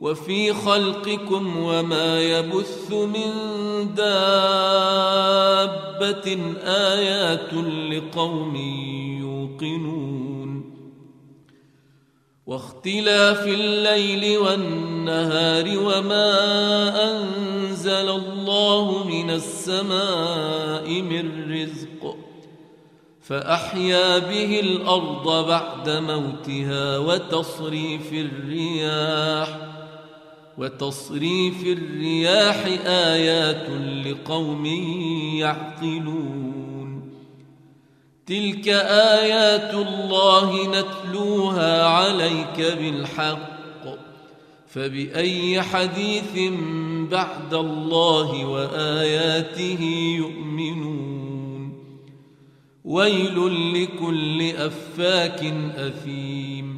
وفي خلقكم وما يبث من دابة آيات لقوم يوقنون. واختلاف الليل والنهار وما أنزل الله من السماء من رزق فأحيا به الأرض بعد موتها وتصريف الرياح وتصريف الرياح آيات لقوم يعقلون. تلك آيات الله نتلوها عليك بالحق. فبأي حديث بعد الله وآياته يؤمنون. ويل لكل أفاك أثيم.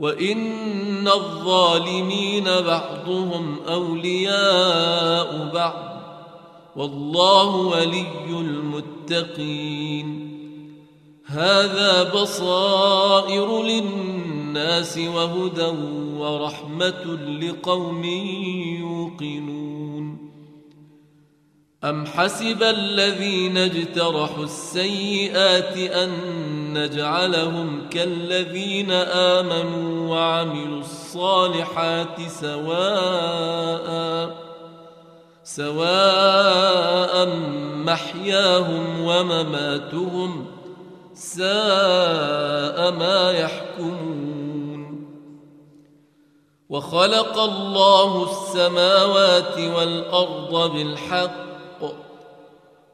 وان الظالمين بعضهم اولياء بعض والله ولي المتقين هذا بصائر للناس وهدى ورحمه لقوم يوقنون أم حسب الذين اجترحوا السيئات أن نجعلهم كالذين آمنوا وعملوا الصالحات سواء سواء محياهم ومماتهم ساء ما يحكمون. وخلق الله السماوات والأرض بالحق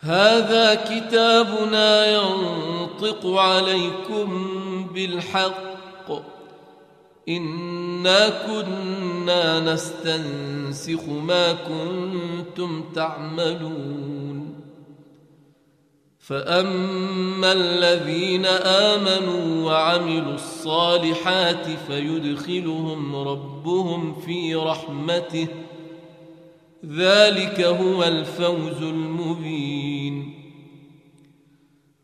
هذا كتابنا ينطق عليكم بالحق. إنا كنا نستنسخ ما كنتم تعملون. فأما الذين آمنوا وعملوا الصالحات فيدخلهم ربهم في رحمته. ذلك هو الفوز المبين.